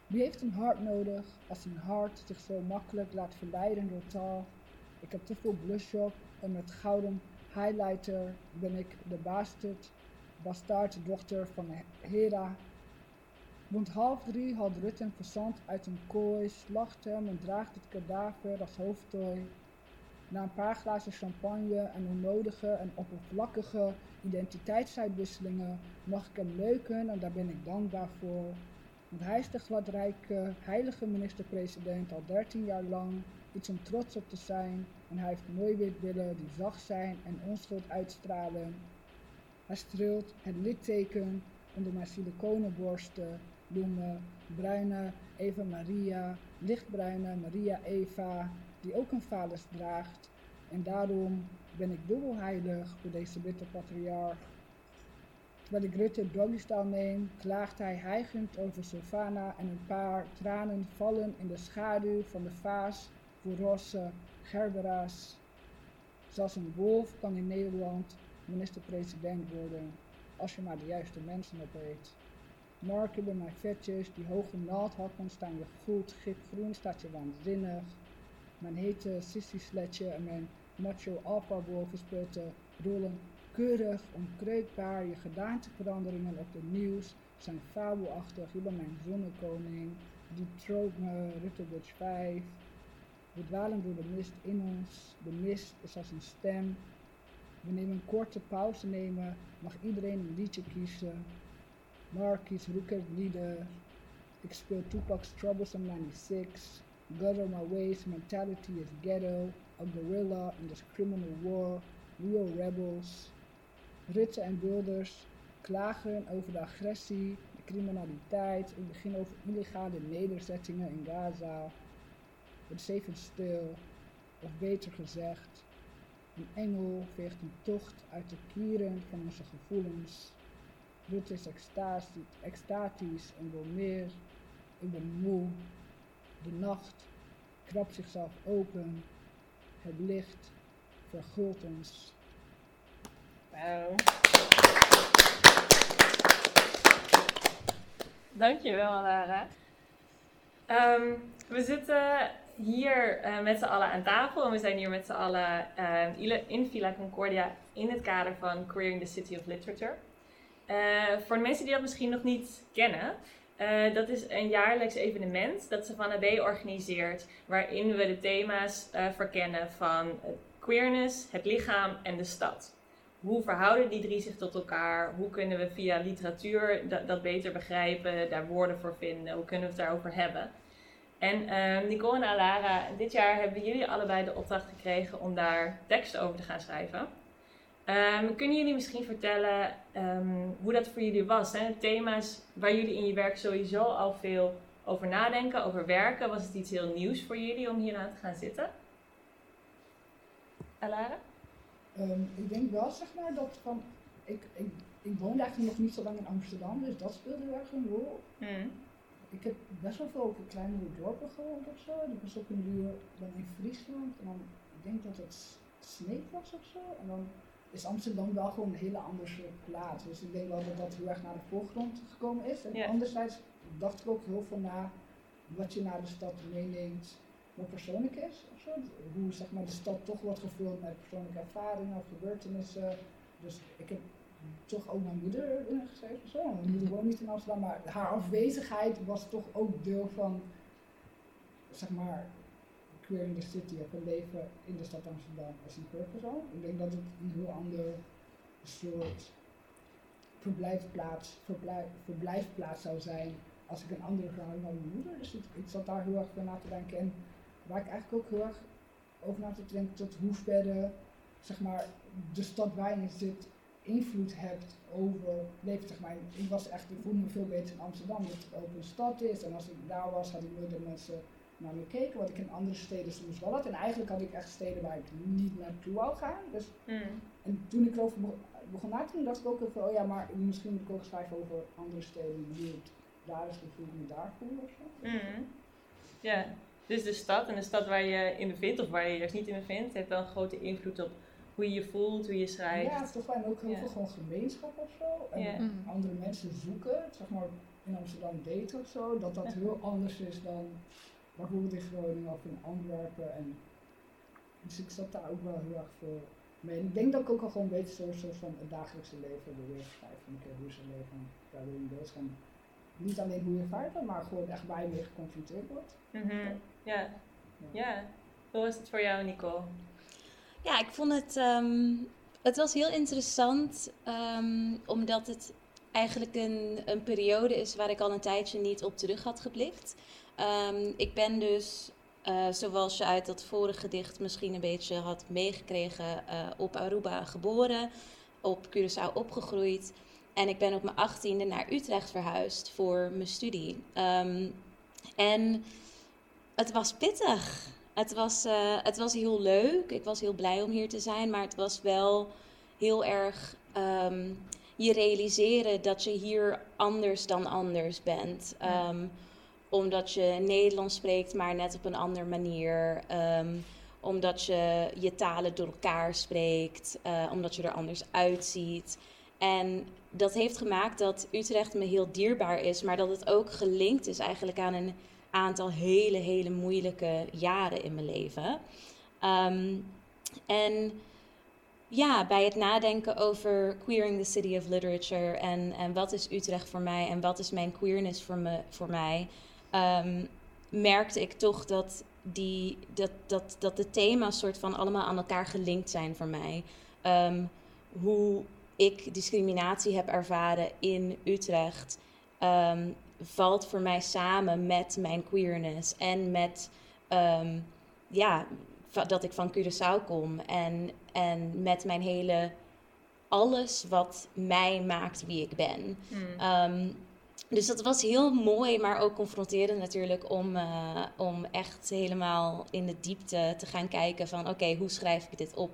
Wie heeft een hart nodig als een hart zich zo makkelijk laat verleiden door taal? Ik heb te veel blush op en met gouden highlighter ben ik de bastard, bastaarddochter van Hera. Rond half drie haalt Rutte een passant uit een kooi, slacht hem en draagt het kadaver als hoofdtooi. Na een paar glazen champagne en onnodige en oppervlakkige identiteitsuitwisselingen mag ik hem leuken en daar ben ik dankbaar voor. Want hij is de gladrijke, heilige minister-president al 13 jaar lang, iets om trots op te zijn en hij heeft mooi wit die zacht zijn en onschuld uitstralen. Hij streelt het litteken onder mijn siliconenborsten, bloemen, bruine Eva Maria, lichtbruine Maria Eva, die ook een valus draagt. En daarom ben ik dubbel heilig voor deze witte patriarch. Terwijl ik Rutte doggystyle neem, klaagt hij hijgend over Sylvana en een paar tranen vallen in de schaduw van de vaas voor rosse gerbera's. Zelfs een wolf kan in Nederland minister-president worden, als je maar de juiste mensen opeet. Marken bij mijn vetjes, die hoge naaldhakken staan je goed, gipgroen staat je waanzinnig. Mijn hete sissy-sletje en mijn macho alpha wolvensputten rollen keurig, onkreukbaar. Je gedaanteveranderingen op de nieuws zijn fabelachtig. Je bent mijn zonnekoning. Die troop me, Dutch 5. We dwalen door de mist in ons. De mist is als een stem. We een korte pauze nemen, mag iedereen een liedje kiezen. Marquis Rooker Leader. Ik speel Tupac's Troublesome 96. Of my ways, mentality is ghetto. A gorilla in this criminal war. Real rebels. Rutte en Wilders klagen over de agressie, de criminaliteit. Ik begin over illegale nederzettingen in Gaza. Het is stil, of beter gezegd, een engel veegt een tocht uit de kieren van onze gevoelens. Rutte is extatisch, extatisch en wil meer. Ik ben moe. De nacht krabt zichzelf open. Het licht vergult ons. Wauw. Dankjewel, Lara. Ehm, we zitten hier eh, met z'n allen aan tafel en we zijn hier met z'n allen uh, in Villa Concordia in het kader van Queering the City of Literature. Uh, voor de mensen die dat misschien nog niet kennen, uh, dat is een jaarlijks evenement dat Savannah B organiseert, waarin we de thema's uh, verkennen van queerness, het lichaam en de stad. Hoe verhouden die drie zich tot elkaar? Hoe kunnen we via literatuur dat, dat beter begrijpen, daar woorden voor vinden? Hoe kunnen we het daarover hebben? En uh, Nicole en Alara, dit jaar hebben jullie allebei de opdracht gekregen om daar teksten over te gaan schrijven. Um, kunnen jullie misschien vertellen um, hoe dat voor jullie was? Hè? Thema's waar jullie in je werk sowieso al veel over nadenken, over werken. Was het iets heel nieuws voor jullie om hier aan te gaan zitten? Alara? Um, ik denk wel, zeg maar, dat van. Ik, ik, ik woonde eigenlijk nog niet zo lang in Amsterdam, dus dat speelde wel echt een rol. Mm. Ik heb best wel veel over kleinere dorpen gewoond of zo. Ik was ook een duur dan in Friesland. En dan, ik denk dat het Sneek was of zo. En dan is Amsterdam wel gewoon een hele andere plaats. Dus ik denk wel dat dat heel erg naar de voorgrond gekomen is. En anderzijds dacht ik ook heel veel na wat je naar de stad meeneemt, wat persoonlijk is. Of zo. Hoe zeg maar, de stad toch wordt gevuld met persoonlijke ervaringen of gebeurtenissen. Dus ik heb toch ook mijn moeder in geschreven. Zo. Mijn moeder woont niet in Amsterdam, maar haar afwezigheid was toch ook deel van, zeg maar, queer in the city, of een leven in de stad Amsterdam als een persoon. Ik denk dat het een heel ander soort verblijfplaats, verblijf, verblijfplaats zou zijn als ik een andere vrouw dan mijn moeder. Dus ik, ik zat daar heel erg voor na te denken. En waar ik eigenlijk ook heel erg over na te denken tot hoe verder zeg maar, de stad waar je zit invloed hebt over leven. Zeg maar. Ik was echt, ik voelde me veel beter in Amsterdam, dat het een stad is. En als ik daar was, had ik dat mensen naar me keken, wat ik in andere steden soms wel had. En eigenlijk had ik echt steden waar ik niet naartoe wou gaan. Dus, Mm. en toen ik erover begon, na te denken, dacht ik ook even, oh ja, maar misschien moet ik ook schrijven over andere steden, hoe het daar is, ik me daar voel of zo. Mm. Ja, dus de stad en de stad waar je in bevindt, of waar je je juist niet in bevindt, heeft dan een grote invloed op hoe je je voelt, hoe je schrijft. Ja, toch wel. En ook heel Ja. veel gewoon gemeenschap of zo. En Ja. Mm. andere mensen zoeken, zeg maar in Amsterdam daten of zo, dat dat Ja. heel anders is dan bijvoorbeeld in Groningen of in Antwerpen. En dus ik zat daar ook wel heel erg veel mee. En ik denk dat ik ook al gewoon een beetje zo'n soort van het dagelijkse leven weer schrijven. Een keer hoe ze leven, daar wil je dood gaan. Niet alleen hoe je ervaart dat, maar gewoon echt waar je mee geconfronteerd wordt. Mhm. ja. ja. Hoe was het voor jou, Nicole? Ja, ik vond het. ehm, het was heel interessant, ehm, omdat het eigenlijk een, een periode is waar ik al een tijdje niet op terug had geblikt. Ehm, ik ben dus, eh, zoals je uit dat vorige gedicht misschien een beetje had meegekregen, eh, op Aruba geboren, op Curaçao opgegroeid. En ik ben op mijn achttiende naar Utrecht verhuisd voor mijn studie. Ehm, en het was pittig. Het was, eh, het was heel leuk. Ik was heel blij om hier te zijn. Maar het was wel heel erg ehm, je realiseren dat je hier anders dan anders bent. Omdat je Nederlands spreekt, maar net op een andere manier. Ehm, omdat je je talen door elkaar spreekt. eh, omdat je er anders uitziet. En dat heeft gemaakt dat Utrecht me heel dierbaar is. Maar dat het ook gelinkt is eigenlijk aan een aantal hele, hele moeilijke jaren in mijn leven. Ehm, en ja, bij het nadenken over queering the city of literature en, en wat is Utrecht voor mij en wat is mijn queerness voor, me, voor mij, ehm, merkte ik toch dat, die, dat, dat, dat de thema's soort van allemaal aan elkaar gelinkt zijn voor mij. Ehm, hoe ik discriminatie heb ervaren in Utrecht, ehm, valt voor mij samen met mijn queerness en met ja, dat ik van Curaçao kom en, en met mijn hele alles wat mij maakt wie ik ben. Mm. Ehm, dus dat was heel mooi, maar ook confronterend natuurlijk om, eh, om echt helemaal in de diepte te gaan kijken van oké, hoe schrijf ik dit op?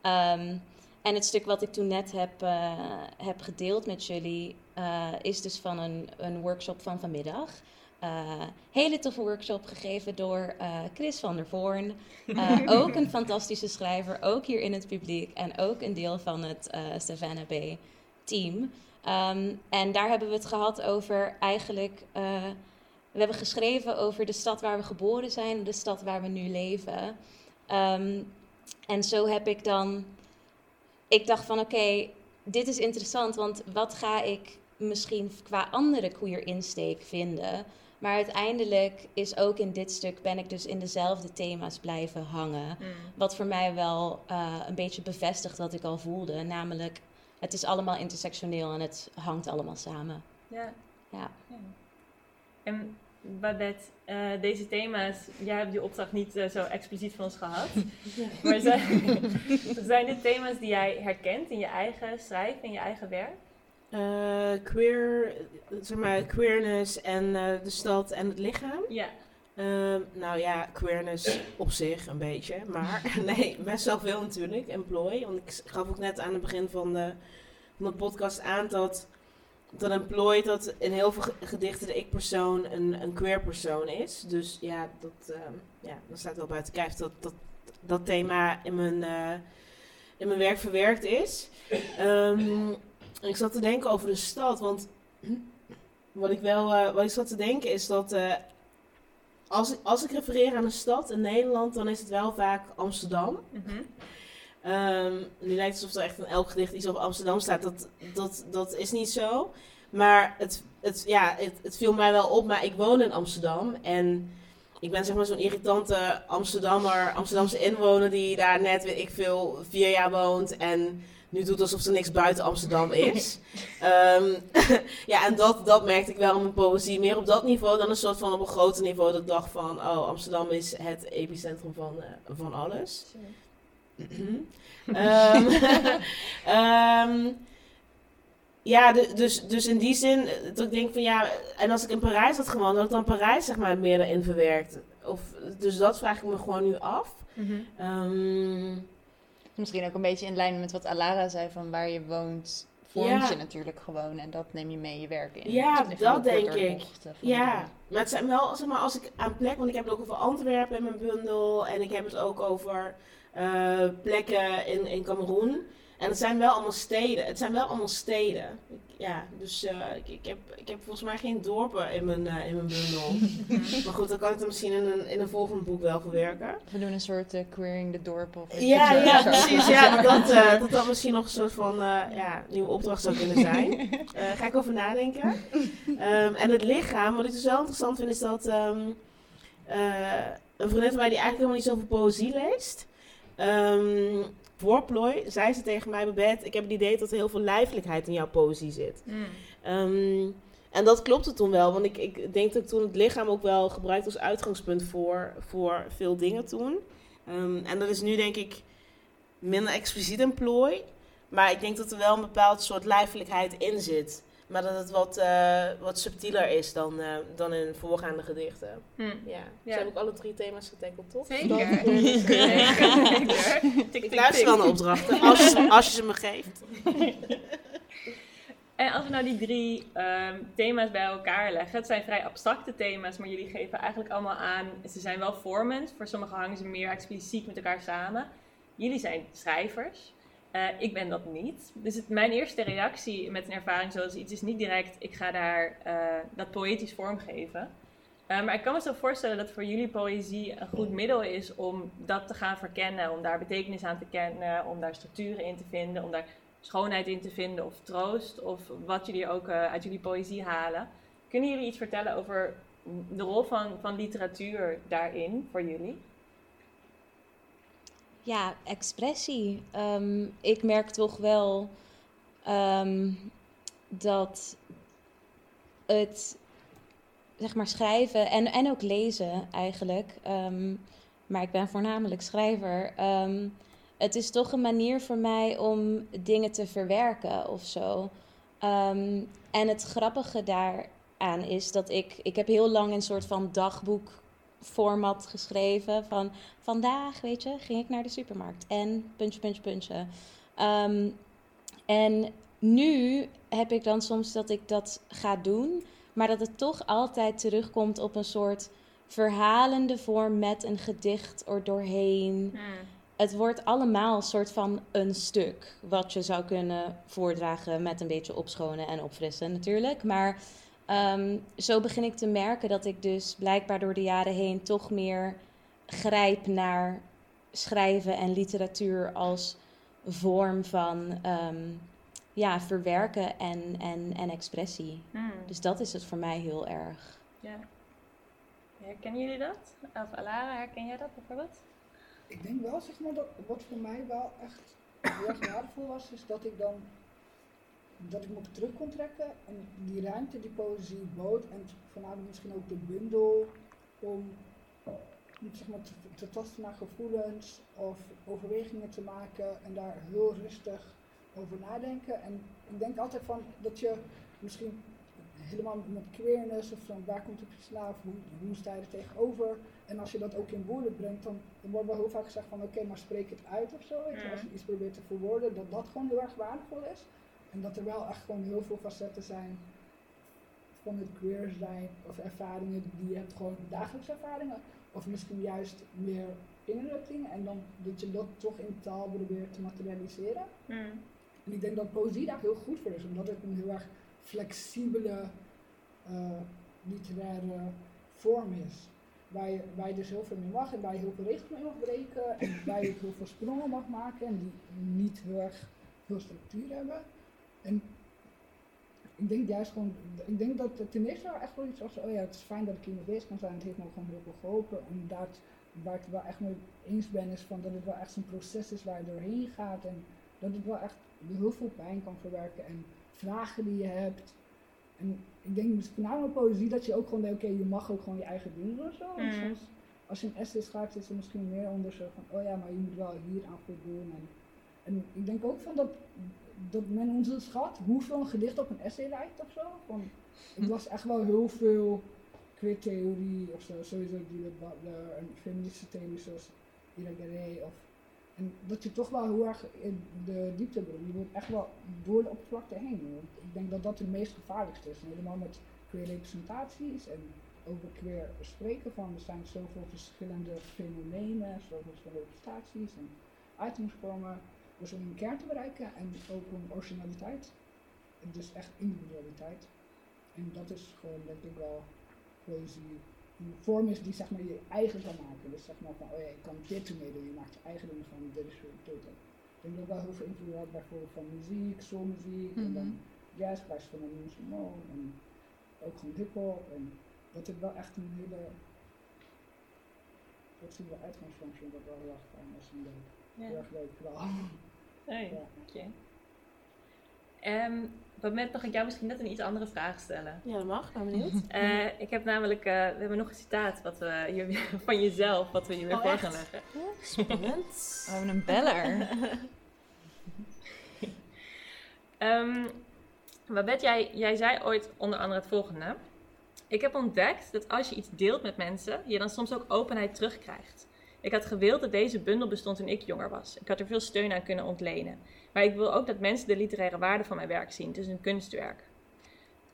Ehm, en het stuk wat ik toen net heb, eh, heb gedeeld met jullie eh, is dus van een, een workshop van vanmiddag. Hele toffe workshop gegeven door Chris van der Voorn. [LAUGHS] Ook een fantastische schrijver, ook hier in het publiek en ook een deel van het Savannah Bay team. Ehm, en daar hebben we het gehad over eigenlijk. eh, we hebben geschreven over de stad waar we geboren zijn, de stad waar we nu leven. Ehm, en zo heb ik dan. Ik dacht van oké, dit is interessant, want wat ga ik misschien qua andere queer insteek vinden? Maar uiteindelijk is ook in dit stuk ben ik dus in dezelfde thema's blijven hangen. Mm. Wat voor mij wel eh, een beetje bevestigt wat ik al voelde. Namelijk, het is allemaal intersectioneel en het hangt allemaal samen. Ja. Ja. En Babette, eh, deze thema's, jij hebt die opdracht niet eh, zo expliciet van ons gehad. [LAUGHS] Maar zijn, [LAUGHS] zijn dit thema's die jij herkent in je eigen schrijf, in je eigen werk? Eh, queer, zeg maar, queerness en eh, de stad en het lichaam. Ja. Ehm, nou ja, queerness op zich een beetje. Maar [LAUGHS] nee, best wel veel natuurlijk. Employ. Want ik gaf ook net aan het begin van de, van podcast aan dat, dat employ dat in heel veel ge- gedichten de ik-persoon een, een queer persoon is. Dus ja, dat, ehm, ja, dan staat wel buiten kijf dat dat, dat thema in mijn, eh, in mijn werk verwerkt is. Ehm, ik zat te denken over de stad, want [CLEARS THROAT] wat ik wel eh, wat ik zat te denken is dat eh, als, ik- als ik refereer aan een stad in Nederland, dan is het wel vaak Amsterdam. Mhm. Ehm, nu lijkt het alsof er echt in elk gedicht iets over Amsterdam staat. Dat, dat, dat is niet zo. Maar het, het, ja, het, het viel mij wel op. Maar ik woon in Amsterdam. En ik ben zeg maar zo'n irritante Amsterdammer, Amsterdamse inwoner die daar net, weet ik veel, vier jaar woont. En nu doet alsof er niks buiten Amsterdam is. [LAUGHS] Ehm, [LAUGHS] ja, en dat, dat merkte ik wel in mijn poëzie. Meer op dat niveau dan een soort van op een groter niveau. Dat dacht van, oh, Amsterdam is het epicentrum van, eh, van alles. Ehm, [LAUGHS] ehm, ja, dus, dus in die zin, eh, dat ik denk van ja, en als ik in Parijs had gewoond, had ik dan Parijs zeg maar meer erin verwerkt. Of, dus dat vraag ik me gewoon nu af. Ehm, Misschien ook een beetje in lijn met wat Alara zei van waar je woont, vormt Ja. je natuurlijk gewoon en dat neem je mee je werk in. Ja, dat denk ik. Ja, de- maar het zijn wel, zeg maar, als ik aan plek, want ik heb het ook over Antwerpen in mijn bundel en ik heb het ook over eh, plekken in, in Cameroen. En het zijn wel allemaal steden. Het zijn wel allemaal steden. Ik- ja, dus eh, ik, ik, heb, ik heb volgens mij geen dorpen in mijn, eh, in mijn bundel. [LAUGHS] maar goed, dan kan ik het misschien in een, in een volgend boek wel verwerken. We doen een soort eh, queering de dorpen. Of Ja, zo. ja, Zo. precies. Ja, [LAUGHS] dat, eh, dat dat misschien nog een soort van eh, ja, nieuwe opdracht zou kunnen zijn. Eh ga ik over nadenken. Ehm, en het lichaam, wat ik dus wel interessant vind, is dat ehm, eh, een vriendin van mij die eigenlijk helemaal niet zoveel poëzie leest. ehm voor plooi zei ze tegen mij, Babette, ik heb het idee dat er heel veel lijfelijkheid in jouw poëzie zit. Mm. Ehm, en dat klopte toen wel, want ik, ik denk dat ik toen het lichaam ook wel gebruikt als uitgangspunt voor, voor veel dingen toen. Ehm, en dat is nu denk ik minder expliciet een plooi. Maar ik denk dat er wel een bepaald soort lijfelijkheid in zit. Maar dat het wat, eh, wat subtieler is dan, eh, dan in voorgaande gedichten. Mm. Ja. Ja. Dus heb ik alle drie thema's getackled, toch? Zeker. [LAUGHS] Zeker. Ik luister wel naar opdrachten, als je, als je ze me geeft. En als we nou die drie ehm, thema's bij elkaar leggen, het zijn vrij abstracte thema's, maar jullie geven eigenlijk allemaal aan, ze zijn wel vormend. Voor sommigen hangen ze meer expliciet met elkaar samen. Jullie zijn schrijvers. Eh, ik ben dat niet. Dus het, mijn eerste reactie met een ervaring zoals iets is niet direct, ik ga daar eh, dat poëtisch vormgeven. Eh, maar ik kan me zo voorstellen dat voor jullie poëzie een goed middel is om dat te gaan verkennen, om daar betekenis aan te kennen, om daar structuren in te vinden, om daar schoonheid in te vinden of troost of wat jullie ook uit jullie poëzie halen. Kunnen jullie iets vertellen over de rol van, van literatuur daarin voor jullie? Ja, expressie. Ehm, ik merk toch wel ehm, dat het, zeg maar, schrijven en, en ook lezen eigenlijk, ehm, maar ik ben voornamelijk schrijver. het is toch een manier voor mij om dingen te verwerken of zo. En het grappige daaraan is dat ik, ik heb heel lang een soort van dagboekformat geschreven van vandaag, weet je, ging ik naar de supermarkt en puntje, puntje, puntje. Ehm, en nu heb ik dan soms dat ik dat ga doen, maar dat het toch altijd terugkomt op een soort verhalende vorm met een gedicht er doorheen. Het wordt allemaal een soort van een stuk, wat je zou kunnen voordragen met een beetje opschonen en opfrissen natuurlijk. Maar ehm, zo begin ik te merken dat ik dus blijkbaar door de jaren heen toch meer grijp naar schrijven en literatuur als vorm van ehm, ja, verwerken en, en, en expressie. Hmm. Dus dat is het voor mij heel erg. Ja. Herkennen jullie dat? Of Alara, herken jij dat bijvoorbeeld? Ik denk wel, zeg maar, dat wat voor mij wel echt heel erg waardevol was, is dat ik dan dat ik me terug kon trekken en die ruimte die poëzie bood en voornamelijk misschien ook de bundel om zeg maar, te, te tasten naar gevoelens of overwegingen te maken en daar heel rustig over nadenken. En ik denk altijd van dat je misschien helemaal met queerness of van waar komt het of hoe, hoe sta je er tegenover. En als je dat ook in woorden brengt, dan, dan wordt wel heel vaak gezegd van oké, maar spreek het uit of zo. Als je iets probeert te verwoorden, dat dat gewoon heel erg waardevol is. En dat er wel echt gewoon heel veel facetten zijn van het queer zijn of ervaringen die je hebt, gewoon dagelijkse ervaringen. Of misschien juist meer innerlijke dingen. En dan dat je dat toch in taal probeert te materialiseren. Hmm. En ik denk dat poëzie daar heel goed voor is, omdat het een heel erg flexibele eh, literaire vorm is. Waar je, waar je dus heel veel mee mag en waar je heel veel regels mee mag breken. En waar je heel veel sprongen mag maken en die niet heel erg veel structuur hebben. En ik denk juist gewoon, ik denk dat het ten eerste wel echt wel iets was, oh ja, het is fijn dat ik hiermee bezig kan zijn, het heeft me gewoon heel veel geholpen. En waar ik het wel echt mee eens ben, is van dat het wel echt zo'n proces is waar je doorheen gaat en dat het wel echt heel veel pijn kan verwerken en vragen die je hebt. En ik denk dus voornamelijk poëzie dat je ook gewoon denkt, oké, je mag ook gewoon je eigen ding doen of zo. Mhm. soms als je een essay schrijft, is er misschien meer onder zo van, oh ja, maar je moet wel hier aan voldoen. En, en ik denk ook van dat, dat men onderschat hoeveel een gedicht op een essay lijkt of zo. Van, las echt wel heel veel queer theorie of zo, sowieso Judith Butler en feministische theorie zoals Ira of en dat je toch wel heel erg in de diepte brengt. Je wordt echt wel door de oppervlakte heen. Ik denk dat dat het meest gevaarlijkste is. En helemaal met queer representaties en over queer spreken van er zijn zoveel verschillende fenomenen, zoveel representaties en items Dus om een kern te bereiken en ook om originaliteit. Dus echt individualiteit. En dat is gewoon denk ik wel poëzie een vorm is die zeg maar, je eigen kan maken. Dus zeg maar van, oh ja, je kan dit ermee doen, je maakt je eigen dingen van, dit is dit. Ik denk dat wel heel veel invloed had bijvoorbeeld van muziek, soulmuziek, mm en dan mhm. jazz, van een Simone, en ook gewoon hip-hop. En dat het wel echt een hele flexibele uitgangsfunctie, dat wel heel erg fijn is en leuk. Ja. Heel erg leuk vooral. Hey, ja. Okay. Um, moment mag ik jou misschien net een iets andere vraag stellen. Ja, dat mag. Ben benieuwd. Uh, [LAUGHS] ik heb namelijk, uh, we hebben nog een citaat wat we hier, [LAUGHS] van jezelf, wat we hier weer oh, voor gaan leggen. Spannend. [LAUGHS] We hebben een beller. um, Babette, jij, jij zei ooit onder andere het volgende. Ik heb ontdekt dat als je iets deelt met mensen, je dan soms ook openheid terugkrijgt. Ik had gewild dat deze bundel bestond toen ik jonger was. Ik had er veel steun aan kunnen ontlenen. Maar ik wil ook dat mensen de literaire waarde van mijn werk zien. Het is een kunstwerk.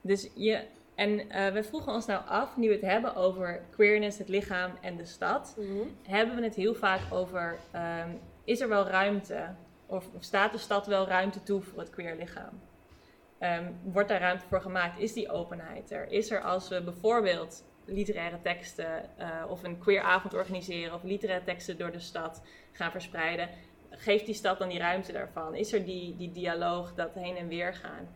Dus je, en uh, we vroegen ons nou af, nu we het hebben over queerness, het lichaam en de stad, mhm. hebben we het heel vaak over, ehm, is er wel ruimte? Of, of, staat de stad wel ruimte toe voor het queer lichaam? Um, wordt daar ruimte voor gemaakt? Is die openheid er? Is er als we bijvoorbeeld literaire teksten uh, of een queer avond organiseren of literaire teksten door de stad gaan verspreiden, geeft die stad dan die ruimte daarvan? Is er die, die dialoog, dat heen en weer gaan?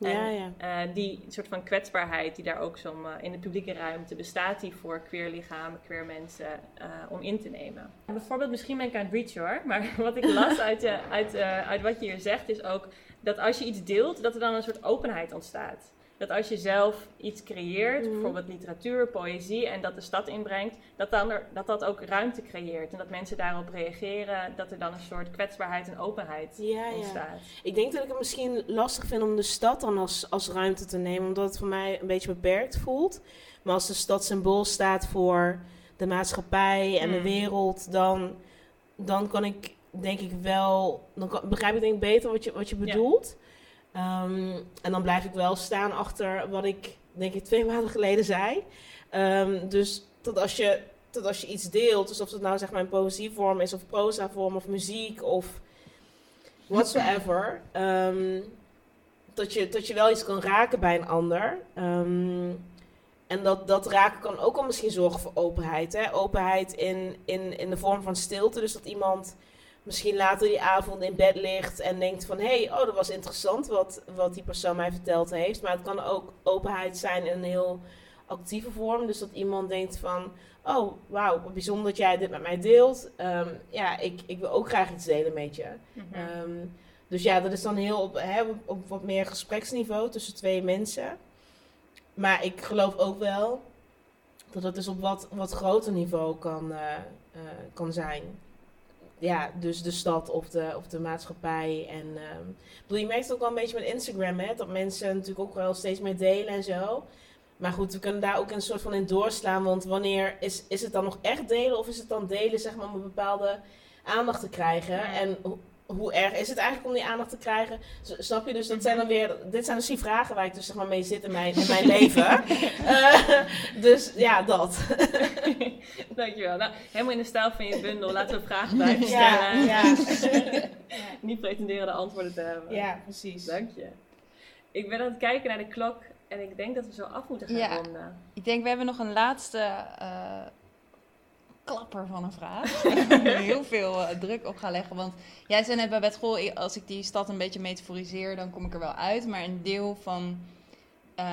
En, ja, ja. Uh, die soort van kwetsbaarheid die daar ook zo uh, in de publieke ruimte bestaat, die voor queer lichamen, queer mensen, uh, om in te nemen. Bijvoorbeeld, misschien ben ik aan het reach hoor, maar [LAUGHS] wat ik las uit, uit, uit wat je hier zegt, is ook dat als je iets deelt, dat er dan een soort openheid ontstaat dat als je zelf iets creëert, mhm. bijvoorbeeld literatuur, poëzie, en dat de stad inbrengt, dat, dan er, dat dat ook ruimte creëert. En dat mensen daarop reageren, dat er dan een soort kwetsbaarheid en openheid ja, ontstaat. Ja. Ik denk dat ik het misschien lastig vind om de stad dan als, als ruimte te nemen, omdat het voor mij een beetje beperkt voelt. Maar als de stad symbool staat voor de maatschappij en de mm. wereld, dan, dan kan ik denk ik wel, dan kan, begrijp ik denk ik beter wat je, wat je bedoelt. Ehm, en dan blijf ik wel staan achter wat ik, denk ik, twee maanden geleden zei. Um, dus dat als, je, dat als je iets deelt, dus of het nou zeg maar een poëzievorm is, of proza-vorm, of muziek, of whatsoever, um, dat, je, dat je wel iets kan raken bij een ander. en dat, dat raken kan ook al misschien zorgen voor openheid. Hè? Openheid in, in, in de vorm van stilte. Dus dat iemand misschien later die avond in bed ligt en denkt van... hé, hey, oh, dat was interessant wat, wat die persoon mij verteld heeft. Maar het kan ook openheid zijn in een heel actieve vorm. Dus dat iemand denkt van... oh, wauw, wat bijzonder dat jij dit met mij deelt. Ehm, ja, ik, ik wil ook graag iets delen met je. Mhm. Ehm, dus ja, dat is dan heel op, hè, op, wat meer gespreksniveau tussen twee mensen. Maar ik geloof ook wel dat het dus op wat, wat groter niveau kan, uh, uh, kan zijn ja, dus de stad of de, of de maatschappij. En um, bedoel, je merkt het ook wel een beetje met Instagram, hè, dat mensen natuurlijk ook wel steeds meer delen en zo. Maar goed, we kunnen daar ook een soort van in doorslaan. Want wanneer is, is het dan nog echt delen of is het dan delen zeg maar, om een bepaalde aandacht te krijgen? En hoe erg is het eigenlijk om die aandacht te krijgen? Snap je? Dus dat zijn dan weer, dit zijn dus die vragen waar ik dus zeg maar mee zit in mijn, in mijn leven. Uh, [LAUGHS] dus ja, dat. [LAUGHS] Dankjewel. Nou, helemaal in de stijl van je bundel. Laten we vragen blijven stellen. Ja, [LAUGHS] ja. Niet pretenderen de antwoorden te hebben. Ja, precies. Dank je. Ik ben aan het kijken naar de klok en ik denk dat we zo af moeten gaan ja. ronden. Ik denk, we hebben nog een laatste uh, klapper van een vraag. [LAUGHS] heel veel uh, druk op gaan leggen. Want jij zei net bij Beth als ik die stad een beetje metaforiseer, dan kom ik er wel uit. Maar een deel van, uh,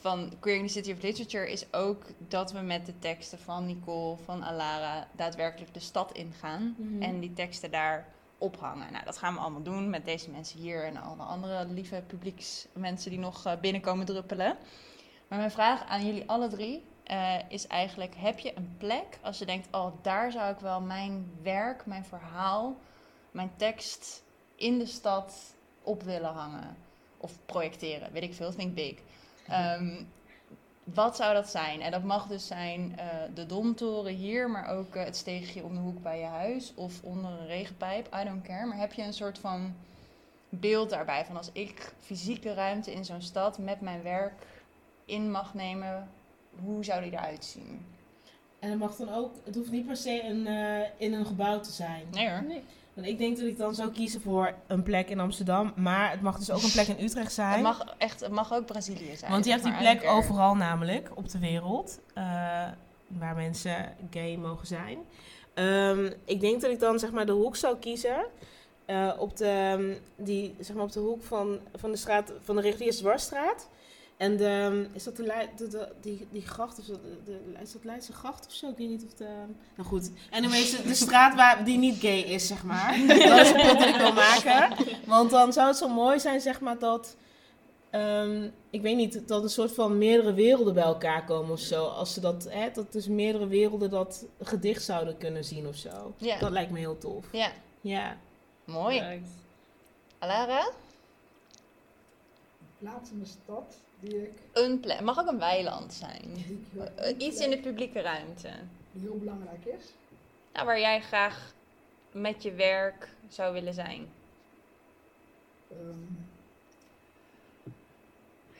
van Queer in the City of Literature is ook dat we met de teksten van Nicole, van Alara, daadwerkelijk de stad ingaan. Mhm. En die teksten daar ophangen. Nou, dat gaan we allemaal doen met deze mensen hier en alle andere lieve publieksmensen die nog uh, binnenkomen druppelen. Maar mijn vraag aan jullie alle drie eh, is eigenlijk: heb je een plek als je denkt, oh, daar zou ik wel mijn werk, mijn verhaal, mijn tekst in de stad op willen hangen of projecteren? Weet ik veel, think big. Ehm, wat zou dat zijn? En dat mag dus zijn eh, de Domtoren hier, maar ook eh, het steegje om de hoek bij je huis of onder een regenpijp. I don't care. Maar heb je een soort van beeld daarbij van als ik fysieke ruimte in zo'n stad met mijn werk in mag nemen, hoe zou die eruit zien? En het mag dan ook, het hoeft niet per se een, eh, in een gebouw te zijn. Nee hoor. Want ik denk dat ik dan zou kiezen voor een plek in Amsterdam. Maar het mag dus ook een plek in Utrecht zijn. Het mag, echt, het mag ook Brazilië zijn. Want je hebt die plek overal namelijk op de wereld. eh, waar mensen gay mogen zijn. Ehm, ik denk dat ik dan zeg maar de hoek zou kiezen. eh, op, de, die, zeg maar op de hoek van, van de straat van de Dwarsstraat. En de, is dat de, Lei- de, de- die, die gracht of? De, de- is dat Leidse gracht of zo? Ik weet niet of de... Nou goed. En dan is de straat waar, die niet gay is, zeg maar. [LAUGHS] Dat is het punt dat ik wil maken. Want dan zou het zo mooi zijn, zeg maar, dat... ehm, ik weet niet, dat een soort van meerdere werelden bij elkaar komen of zo. Als ze dat, hè, dat dus meerdere werelden dat gedicht zouden kunnen zien of zo. Ja. Dat lijkt me heel tof. Ja, Ja. mooi. Nice. Alara? Plaats in de stad die ik, Een plek. Mag ook een weiland zijn. Eh, iets in de publieke ruimte. die heel belangrijk is. Nou, waar jij graag met je werk zou willen zijn. Ehm,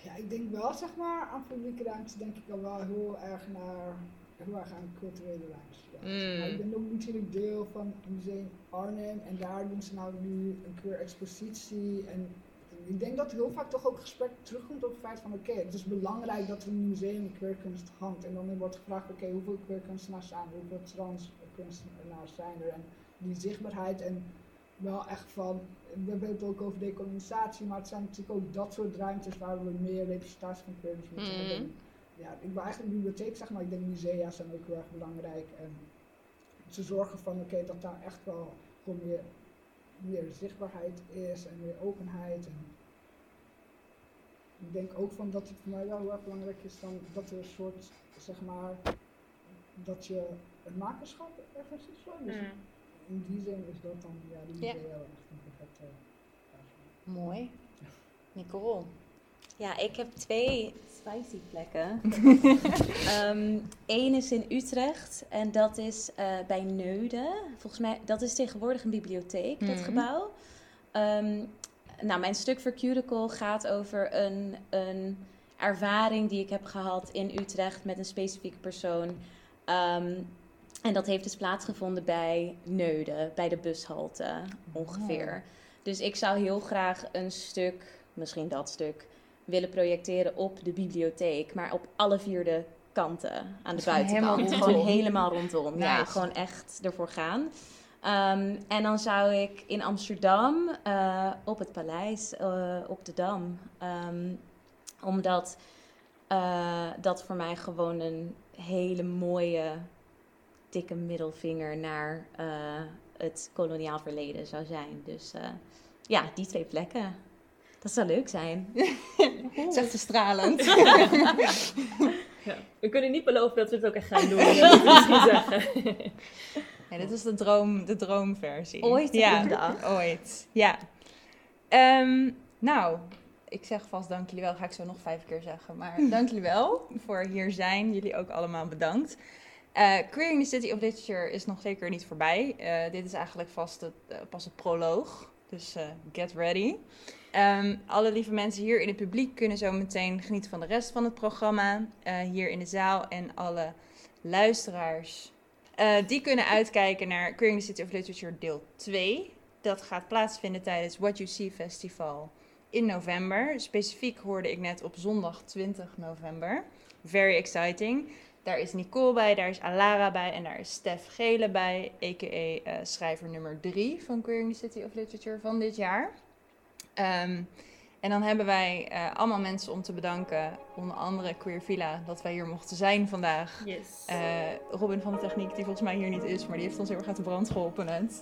ja, ik denk wel, zeg maar, aan publieke ruimte denk ik al wel heel erg naar, heel erg aan culturele ruimte. Ja. Mm. Ik ben ook natuurlijk deel van het museum Arnhem en daar doen ze nou nu een keer expositie en ik denk dat heel vaak toch ook gesprek terugkomt op het feit van oké, het is belangrijk dat er in een museum een queerkunst hangt en dan wordt gevraagd oké, hoeveel queerkunstenaars zijn er, hoeveel trans kunstenaars zijn er en die zichtbaarheid en wel echt van, we hebben het ook over decolonisatie, maar het zijn natuurlijk ook dat soort ruimtes waar we meer representatie van queerness moeten Mhm. hebben. Ja, ik ben eigenlijk bibliotheek zeg maar, ik denk musea zijn ook heel erg belangrijk en ze zorgen van oké, dat daar echt wel gewoon meer, meer zichtbaarheid is en meer openheid en ik denk ook van dat het voor mij wel heel erg belangrijk is dan dat er een soort, zeg maar, dat je het makerschap ergens is. Zo. Dus Mm. in die zin is dat dan, ja, die Ja. echt een perfecte voor. Mooi. [LAUGHS] Nicole. Ja, ik heb twee spicy plekken. [LAUGHS] Eén is in Utrecht en dat is eh, bij Neuden. Volgens mij, dat is tegenwoordig een bibliotheek, dat Mhm. gebouw. Ehm, nou, mijn stuk voor Cuticle gaat over een, een ervaring die ik heb gehad in Utrecht met een specifieke persoon. Ehm, en dat heeft dus plaatsgevonden bij Neuden, bij de bushalte ongeveer. Dus ik zou heel graag een stuk, misschien dat stuk, willen projecteren op de bibliotheek, maar op alle vier de kanten aan de helemaal buitenkant. Gewoon helemaal rondom. Ja, gewoon echt ervoor gaan. Ehm, en dan zou ik in Amsterdam eh, op het paleis, eh, op de Dam, ehm, omdat eh, dat voor mij gewoon een hele mooie, dikke middelvinger naar het koloniaal verleden zou zijn. Dus ja, die twee plekken. Dat zou leuk zijn. [LAUGHS] Zegt ze stralend. [LAUGHS] Ja. We kunnen niet beloven dat we het ook echt gaan doen. Dat moet ik misschien [LAUGHS] zeggen. Ja, dit is de, droom, de droomversie. Ooit ja, dag. Ooit, ja. Ehm, nou, ik zeg vast dank jullie wel. Ga ik zo nog vijf keer zeggen. Maar dank jullie wel voor hier zijn. Jullie ook allemaal bedankt. Eh Queering the City of Literature is nog zeker niet voorbij. Eh, dit is eigenlijk vast het, eh, pas het proloog. Dus eh, get ready. Ehm, alle lieve mensen hier in het publiek kunnen zo meteen genieten van de rest van het programma. eh, hier in de zaal. En alle luisteraars eh, die kunnen uitkijken naar Queering the City of Literature deel 2. Dat gaat plaatsvinden tijdens What You See Festival in november. Specifiek hoorde ik net op zondag 20 november. Very exciting. Daar is Nicole bij, daar is Alara bij en daar is Stef Gele bij, a.k.a. eh, schrijver nummer 3 van Queering the City of Literature van dit jaar. Ehm, en dan hebben wij eh, allemaal mensen om te bedanken, onder andere Queer Villa, dat wij hier mochten zijn vandaag. Yes. Eh, Robin van de Techniek, die volgens mij hier niet is, maar die heeft ons heel erg uit de brand geholpen net.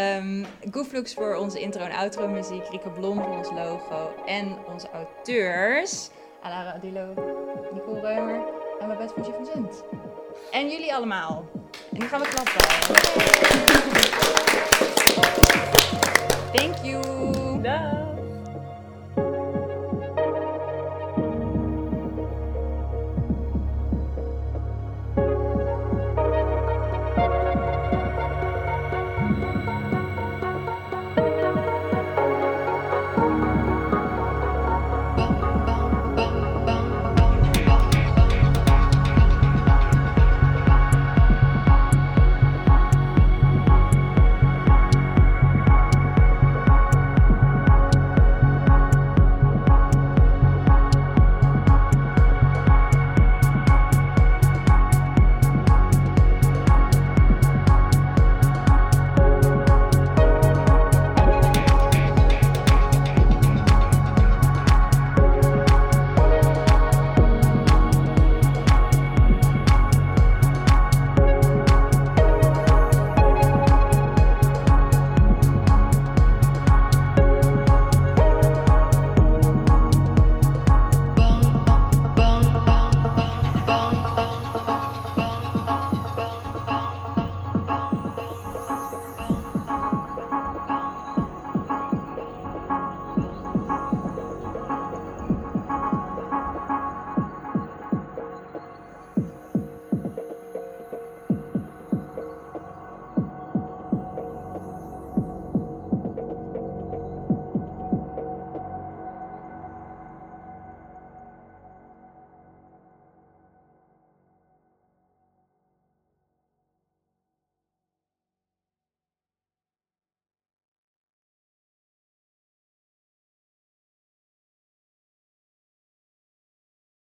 [LAUGHS] Gooflux voor onze intro en outro muziek, Rieke Blom voor ons logo en onze auteurs, Alara Adilo, Nicole Reumer, En Babette van Vincent. En jullie allemaal. En nu gaan we klappen. Thank you. Dag!